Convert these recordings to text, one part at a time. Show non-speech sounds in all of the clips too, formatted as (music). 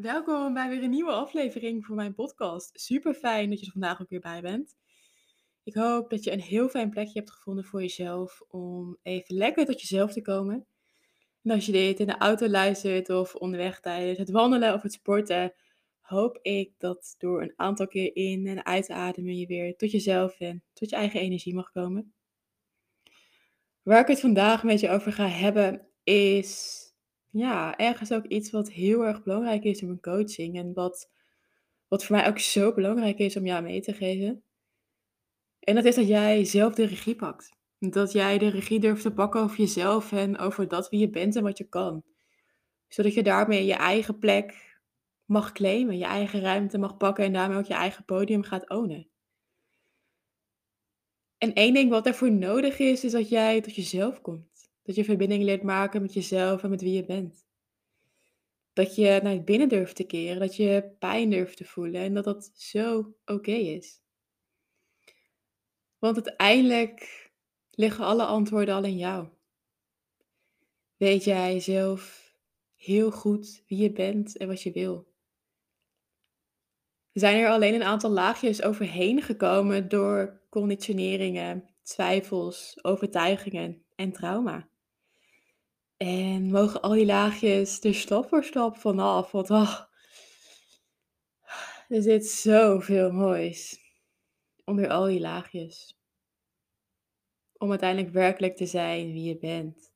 Welkom bij weer een nieuwe aflevering van mijn podcast. Super fijn dat je er vandaag ook weer bij bent. Ik hoop dat je een heel fijn plekje hebt gevonden voor jezelf om even lekker tot jezelf te komen. En als je dit in de auto luistert of onderweg tijdens het wandelen of het sporten, hoop ik dat door een aantal keer in en uit te ademen je weer tot jezelf en tot je eigen energie mag komen. Waar ik het vandaag met je over ga hebben is ja, ergens ook iets wat heel erg belangrijk is in mijn coaching en wat, wat voor mij ook zo belangrijk is om jou mee te geven. En dat is dat jij zelf de regie pakt. Dat jij de regie durft te pakken over jezelf en over dat wie je bent en wat je kan. Zodat je daarmee je eigen plek mag claimen, je eigen ruimte mag pakken en daarmee ook je eigen podium gaat ownen. En één ding wat daarvoor nodig is, is dat jij tot jezelf komt. Dat je verbinding leert maken met jezelf en met wie je bent. Dat je naar binnen durft te keren, dat je pijn durft te voelen en dat dat zo oké is. Want uiteindelijk liggen alle antwoorden al in jou. Weet jij zelf heel goed wie je bent en wat je wil. Zijn er alleen een aantal laagjes overheen gekomen door conditioneringen, twijfels, overtuigingen en trauma. En mogen al die laagjes er stap voor stap vanaf. Want oh, er zit zoveel moois onder al die laagjes. Om uiteindelijk werkelijk te zijn wie je bent.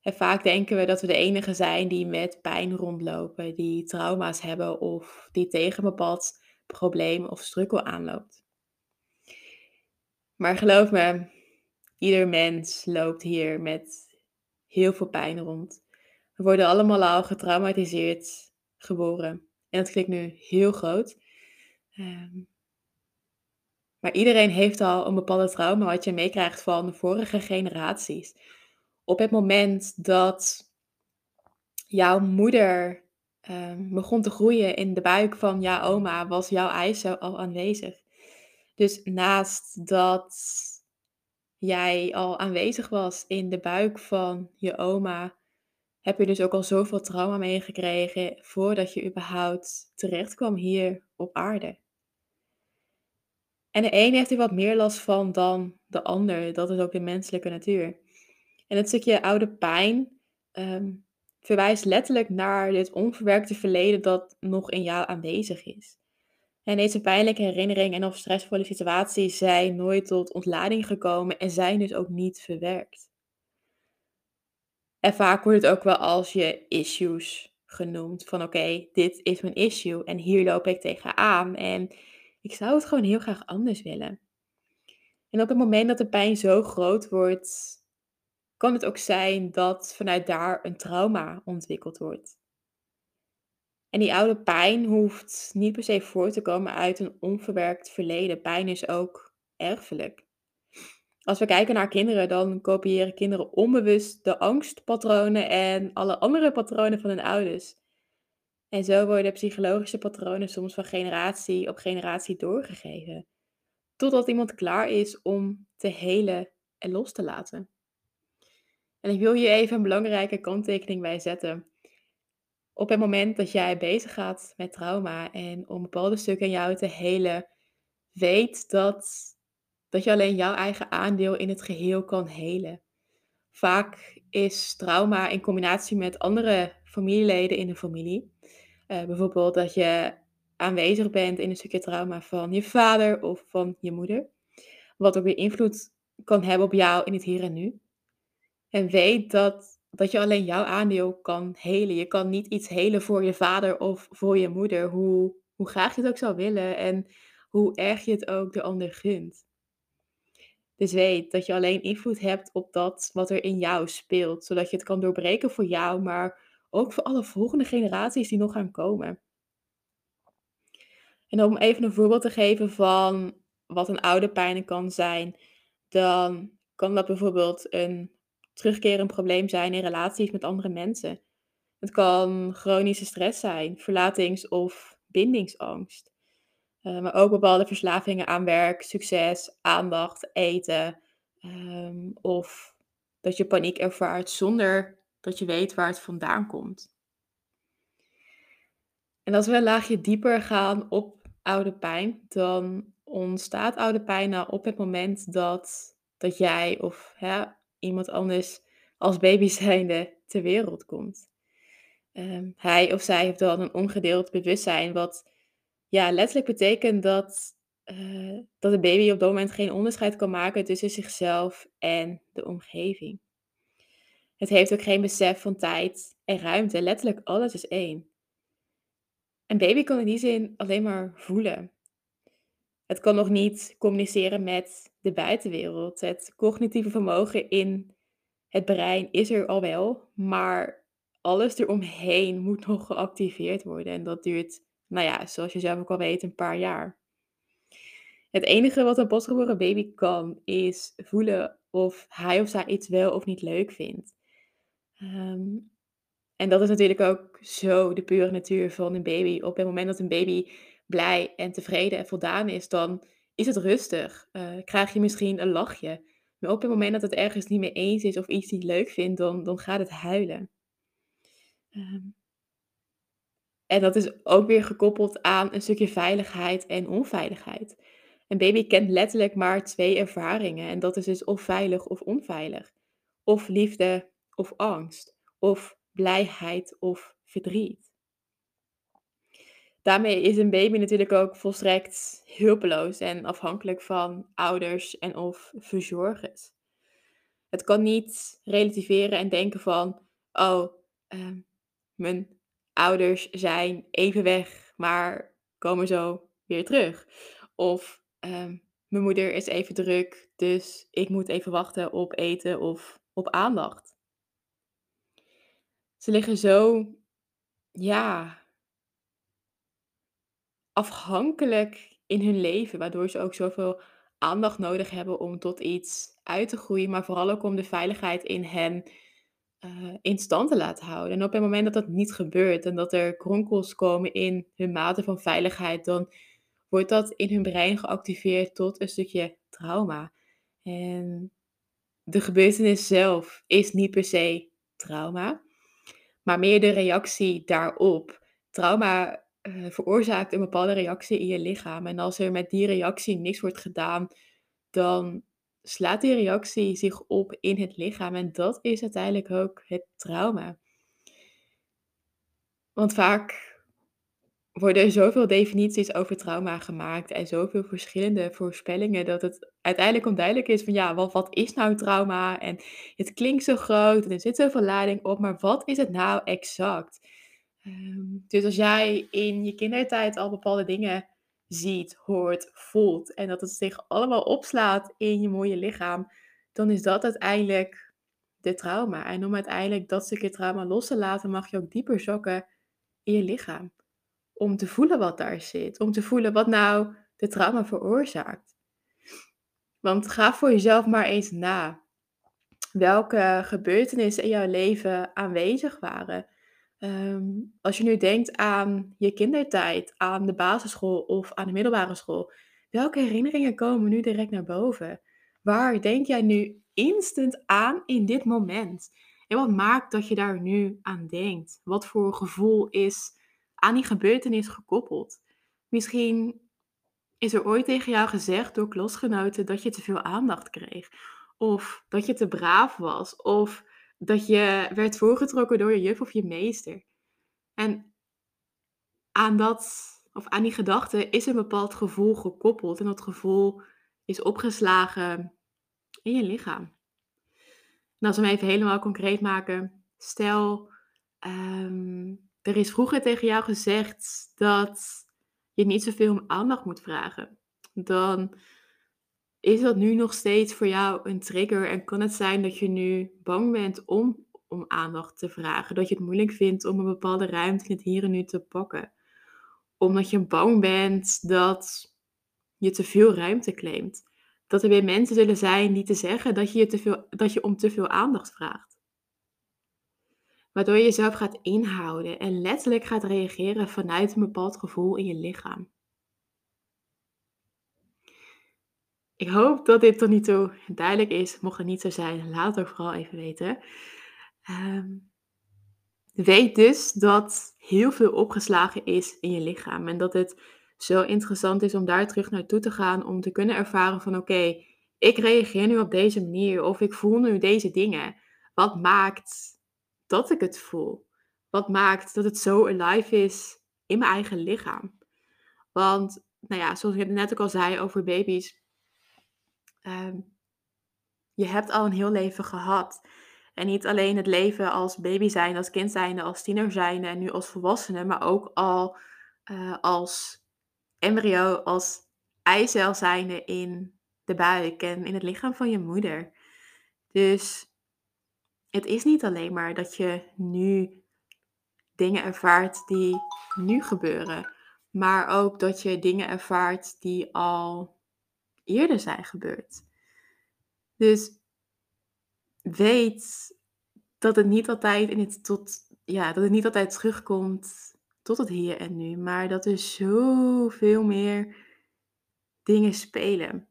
En vaak denken we dat we de enige zijn die met pijn rondlopen, die trauma's hebben of die tegen een bepaald probleem of strukkel aanloopt. Maar geloof me, ieder mens loopt hier met heel veel pijn rond. We worden allemaal al getraumatiseerd geboren. En dat klinkt nu heel groot. Um, maar iedereen heeft al een bepaalde trauma wat je meekrijgt van de vorige generaties. Op het moment dat jouw moeder um, begon te groeien in de buik van jouw oma, was jouw eisen al aanwezig. Dus naast dat jij al aanwezig was in de buik van je oma, heb je dus ook al zoveel trauma meegekregen voordat je überhaupt terecht kwam hier op aarde. En de een heeft er wat meer last van dan de ander. Dat is ook de menselijke natuur. En het stukje oude pijn um, verwijst letterlijk naar dit onverwerkte verleden dat nog in jou aanwezig is. En deze pijnlijke herinneringen en of stressvolle situaties zijn nooit tot ontlading gekomen en zijn dus ook niet verwerkt. En vaak wordt het ook wel als je issues genoemd. Van oké, dit is mijn issue en hier loop ik tegenaan en ik zou het gewoon heel graag anders willen. En op het moment dat de pijn zo groot wordt, kan het ook zijn dat vanuit daar een trauma ontwikkeld wordt. En die oude pijn hoeft niet per se voor te komen uit een onverwerkt verleden. Pijn is ook erfelijk. Als we kijken naar kinderen, dan kopiëren kinderen onbewust de angstpatronen en alle andere patronen van hun ouders. En zo worden psychologische patronen soms van generatie op generatie doorgegeven. Totdat iemand klaar is om te helen en los te laten. En ik wil hier even een belangrijke kanttekening bij zetten op het moment dat jij bezig gaat met trauma en om bepaalde stukken in jou te helen, weet dat, dat je alleen jouw eigen aandeel in het geheel kan helen. Vaak is trauma in combinatie met andere familieleden in de familie. Uh, bijvoorbeeld dat je aanwezig bent in een stukje trauma van je vader of van je moeder. Wat ook weer invloed kan hebben op jou in het hier en nu. En weet dat dat je alleen jouw aandeel kan helen. Je kan niet iets helen voor je vader of voor je moeder, hoe, hoe graag je het ook zou willen en hoe erg je het ook de ander gunt. Dus weet dat je alleen invloed hebt op dat wat er in jou speelt, zodat je het kan doorbreken voor jou, maar ook voor alle volgende generaties die nog gaan komen. En om even een voorbeeld te geven van wat een oude pijn kan zijn, dan kan dat bijvoorbeeld een terugkerend probleem zijn in relaties met andere mensen. Het kan chronische stress zijn, verlatings- of bindingsangst. Uh, maar ook bepaalde verslavingen aan werk, succes, aandacht, eten. Um, of dat je paniek ervaart zonder dat je weet waar het vandaan komt. En als we een laagje dieper gaan op oude pijn, dan ontstaat oude pijn nou op het moment dat, dat jij of hè, iemand anders als baby zijnde ter wereld komt. Ehm, hij of zij heeft dan een ongedeeld bewustzijn, wat ja, letterlijk betekent dat, uh, dat de baby op dat moment geen onderscheid kan maken tussen zichzelf en de omgeving. Het heeft ook geen besef van tijd en ruimte. Letterlijk alles is één. Een baby kan in die zin alleen maar voelen. Het kan nog niet communiceren met de buitenwereld. Het cognitieve vermogen in het brein is er al wel, maar alles eromheen moet nog geactiveerd worden. En dat duurt, nou ja, zoals je zelf ook al weet, een paar jaar. Het enige wat een pasgeboren baby kan, is voelen of hij of zij iets wel of niet leuk vindt. Ehm, en dat is natuurlijk ook zo de pure natuur van een baby. Op het moment dat een baby blij en tevreden en voldaan is, dan is het rustig. Uh, krijg je misschien een lachje. Maar op het moment dat het ergens niet mee eens is of iets niet leuk vindt, dan, dan gaat het huilen. Ehm, en dat is ook weer gekoppeld aan een stukje veiligheid en onveiligheid. Een baby kent letterlijk maar twee ervaringen. En dat is dus of veilig of onveilig. Of liefde of angst. Of blijheid of verdriet. Daarmee is een baby natuurlijk ook volstrekt hulpeloos en afhankelijk van ouders en of verzorgers. Het kan niet relativeren en denken van, oh, ehm, mijn ouders zijn even weg, maar komen zo weer terug. Of ehm, mijn moeder is even druk, dus ik moet even wachten op eten of op aandacht. Ze liggen zo, ja, afhankelijk in hun leven, waardoor ze ook zoveel aandacht nodig hebben om tot iets uit te groeien, maar vooral ook om de veiligheid in hen uh, in stand te laten houden. En op het moment dat dat niet gebeurt en dat er kronkels komen in hun mate van veiligheid, dan wordt dat in hun brein geactiveerd tot een stukje trauma. En de gebeurtenis zelf is niet per se trauma, maar meer de reactie daarop. Trauma uh, veroorzaakt een bepaalde reactie in je lichaam. En als er met die reactie niks wordt gedaan, dan slaat die reactie zich op in het lichaam. En dat is uiteindelijk ook het trauma. Want vaak worden er zoveel definities over trauma gemaakt en zoveel verschillende voorspellingen dat het uiteindelijk onduidelijk is van ja, wat, wat is nou trauma? En het klinkt zo groot en er zit zoveel lading op, maar wat is het nou exact? Ehm, dus als jij in je kindertijd al bepaalde dingen ziet, hoort, voelt en dat het zich allemaal opslaat in je mooie lichaam, dan is dat uiteindelijk de trauma. En om uiteindelijk dat stukje trauma los te laten, mag je ook dieper zakken in je lichaam. Om te voelen wat daar zit, om te voelen wat nou de trauma veroorzaakt. Want ga voor jezelf maar eens na. Welke gebeurtenissen in jouw leven aanwezig waren Ehm, als je nu denkt aan je kindertijd, aan de basisschool of aan de middelbare school, welke herinneringen komen nu direct naar boven? Waar denk jij nu instant aan in dit moment? En wat maakt dat je daar nu aan denkt? Wat voor gevoel is aan die gebeurtenis gekoppeld? Misschien is er ooit tegen jou gezegd door klasgenoten dat je te veel aandacht kreeg. Of dat je te braaf was. Of dat je werd voorgetrokken door je juf of je meester. En aan dat, of aan die gedachte, is een bepaald gevoel gekoppeld. En dat gevoel is opgeslagen in je lichaam. En als we hem even helemaal concreet maken, stel, ehm, er is vroeger tegen jou gezegd dat je niet zoveel om aandacht moet vragen. Dan is dat nu nog steeds voor jou een trigger en kan het zijn dat je nu bang bent om, om aandacht te vragen? Dat je het moeilijk vindt om een bepaalde ruimte in het hier en nu te pakken? Omdat je bang bent dat je te veel ruimte claimt? Dat er weer mensen zullen zijn die te zeggen dat je, te veel, dat je om te veel aandacht vraagt? Waardoor je jezelf gaat inhouden en letterlijk gaat reageren vanuit een bepaald gevoel in je lichaam. Ik hoop dat dit tot nu toe duidelijk is. Mocht het niet zo zijn, laat het vooral even weten. Um, weet dus dat heel veel opgeslagen is in je lichaam. En dat het zo interessant is om daar terug naartoe te gaan, om te kunnen ervaren van oké, ik reageer nu op deze manier of ik voel nu deze dingen. Wat maakt dat ik het voel? Wat maakt dat het zo alive is in mijn eigen lichaam? Want, nou ja, zoals ik net ook al zei over baby's, ehm, je hebt al een heel leven gehad. En niet alleen het leven als baby zijn, als kind zijn, als tiener zijn en nu als volwassene, maar ook al uh, als embryo, als eicel zijnde in de buik en in het lichaam van je moeder. Dus het is niet alleen maar dat je nu dingen ervaart die nu gebeuren, maar ook dat je dingen ervaart die al eerder zijn gebeurd. Dus weet dat het niet altijd in het tot ja, dat het niet altijd terugkomt tot het hier en nu, maar dat er zoveel meer dingen spelen.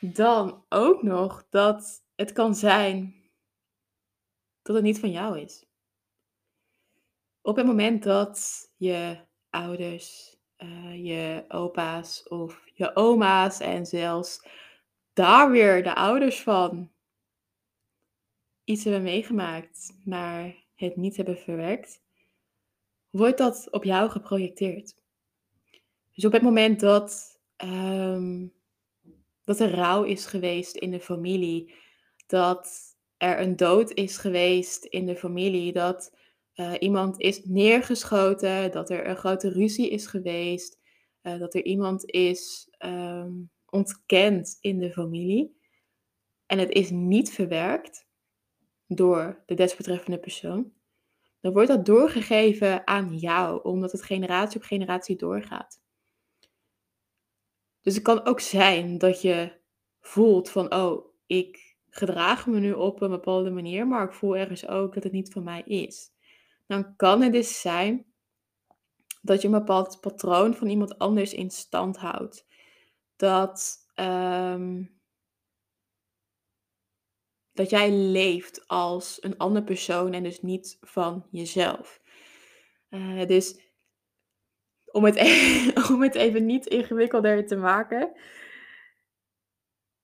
Dan ook nog dat het kan zijn dat het niet van jou is. Op het moment dat je ouders, uh, je opa's of je oma's en zelfs daar weer de ouders van iets hebben meegemaakt, maar het niet hebben verwerkt, wordt dat op jou geprojecteerd. Dus op het moment dat, um, dat er rouw is geweest in de familie, dat er een dood is geweest in de familie, dat uh, iemand is neergeschoten, dat er een grote ruzie is geweest, uh, dat er iemand is um, ontkend in de familie en het is niet verwerkt door de desbetreffende persoon, dan wordt dat doorgegeven aan jou, omdat het generatie op generatie doorgaat. Dus het kan ook zijn dat je voelt van, oh, ik gedraag me nu op een bepaalde manier, maar ik voel ergens ook dat het niet van mij is. Dan kan het dus zijn dat je een bepaald patroon van iemand anders in stand houdt. Dat, um, dat jij leeft als een andere persoon en dus niet van jezelf. Uh, dus om het, even, (laughs) om het even niet ingewikkelder te maken.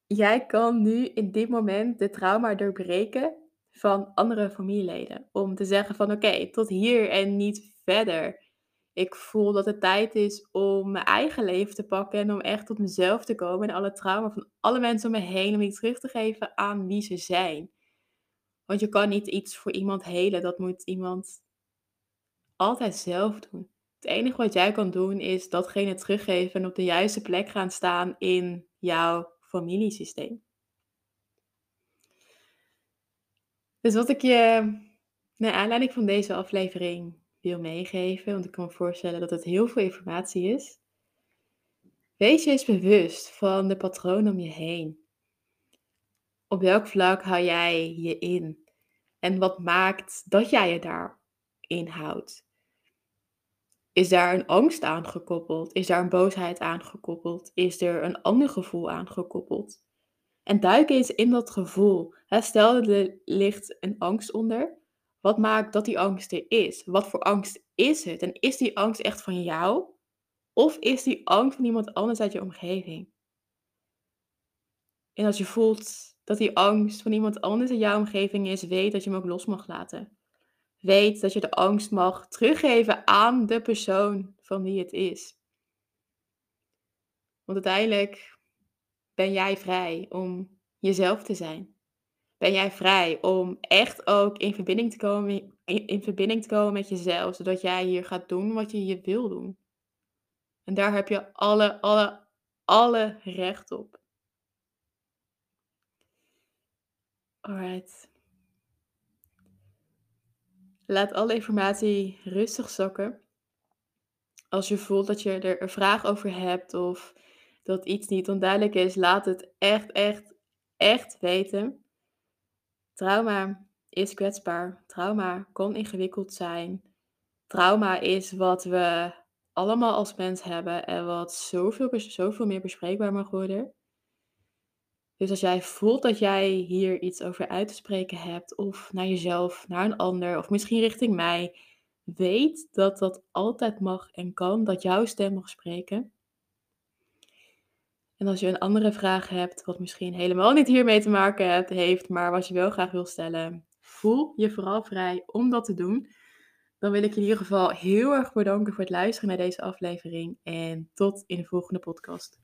Jij kan nu in dit moment de trauma doorbreken van andere familieleden. Om te zeggen van oké, tot hier en niet verder. Ik voel dat het tijd is om mijn eigen leven te pakken en om echt tot mezelf te komen en alle trauma van alle mensen om me heen, om die terug te geven aan wie ze zijn. Want je kan niet iets voor iemand helen, dat moet iemand altijd zelf doen. Het enige wat jij kan doen is datgene teruggeven en op de juiste plek gaan staan in jouw familiesysteem. Dus wat ik je naar aanleiding van deze aflevering wil meegeven, want ik kan me voorstellen dat het heel veel informatie is. Wees je eens bewust van de patronen om je heen. Op welk vlak hou jij je in? En wat maakt dat jij je daarin houdt? Is daar een angst aan gekoppeld? Is daar een boosheid aan gekoppeld? Is er een ander gevoel aan gekoppeld? En duik eens in dat gevoel. Stel, er ligt een angst onder. Wat maakt dat die angst er is? Wat voor angst is het? En is die angst echt van jou? Of is die angst van iemand anders uit je omgeving? En als je voelt dat die angst van iemand anders in jouw omgeving is, weet dat je hem ook los mag laten. Weet dat je de angst mag teruggeven aan de persoon van wie het is. Want uiteindelijk ben jij vrij om jezelf te zijn. Ben jij vrij om echt ook in verbinding te komen, in, in verbinding te komen met jezelf, zodat jij hier gaat doen wat je hier wil doen. En daar heb je alle, alle, alle recht op. Alright. Laat alle informatie rustig zakken. Als je voelt dat je er een vraag over hebt of dat iets niet onduidelijk is, laat het echt, echt, echt weten. Trauma is kwetsbaar. Trauma kan ingewikkeld zijn. Trauma is wat we allemaal als mens hebben en wat zoveel, zoveel meer bespreekbaar mag worden. Dus als jij voelt dat jij hier iets over uit te spreken hebt, of naar jezelf, naar een ander, of misschien richting mij, weet dat dat altijd mag en kan, dat jouw stem mag spreken. En als je een andere vraag hebt, wat misschien helemaal niet hiermee te maken heeft, maar wat je wel graag wil stellen, voel je vooral vrij om dat te doen. Dan wil ik je in ieder geval heel erg bedanken voor het luisteren naar deze aflevering en tot in de volgende podcast.